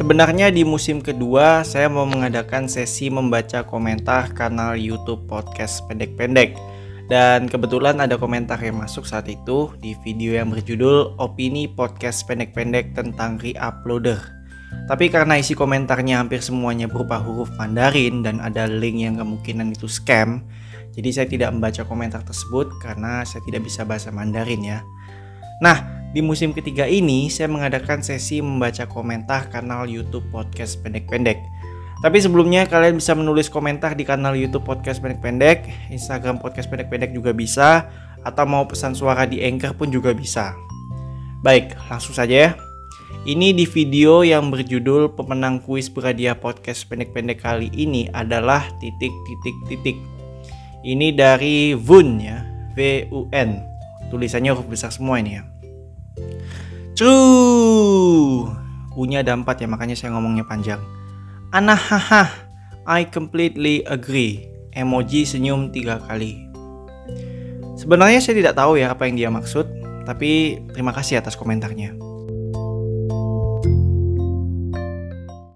Sebenarnya di musim kedua saya mau mengadakan sesi membaca komentar kanal YouTube podcast pendek-pendek. Dan kebetulan ada komentar yang masuk saat itu di video yang berjudul Opini Podcast Pendek-pendek tentang Reuploader. Tapi karena isi komentarnya hampir semuanya berupa huruf Mandarin dan ada link yang kemungkinan itu scam, jadi saya tidak membaca komentar tersebut karena saya tidak bisa bahasa Mandarin ya. Nah, di musim ketiga ini, saya mengadakan sesi membaca komentar kanal YouTube Podcast Pendek-Pendek. Tapi sebelumnya kalian bisa menulis komentar di kanal YouTube Podcast Pendek-Pendek, Instagram Podcast Pendek-Pendek juga bisa, atau mau pesan suara di Anchor pun juga bisa. Baik, langsung saja ya. Ini di video yang berjudul pemenang kuis berhadiah podcast pendek-pendek kali ini adalah titik titik titik. Ini dari Vun ya, V U N. Tulisannya huruf besar semua ini ya. True. U-nya ada empat ya, makanya saya ngomongnya panjang. Anahaha, I completely agree. Emoji senyum tiga kali. Sebenarnya saya tidak tahu ya apa yang dia maksud, tapi terima kasih atas komentarnya.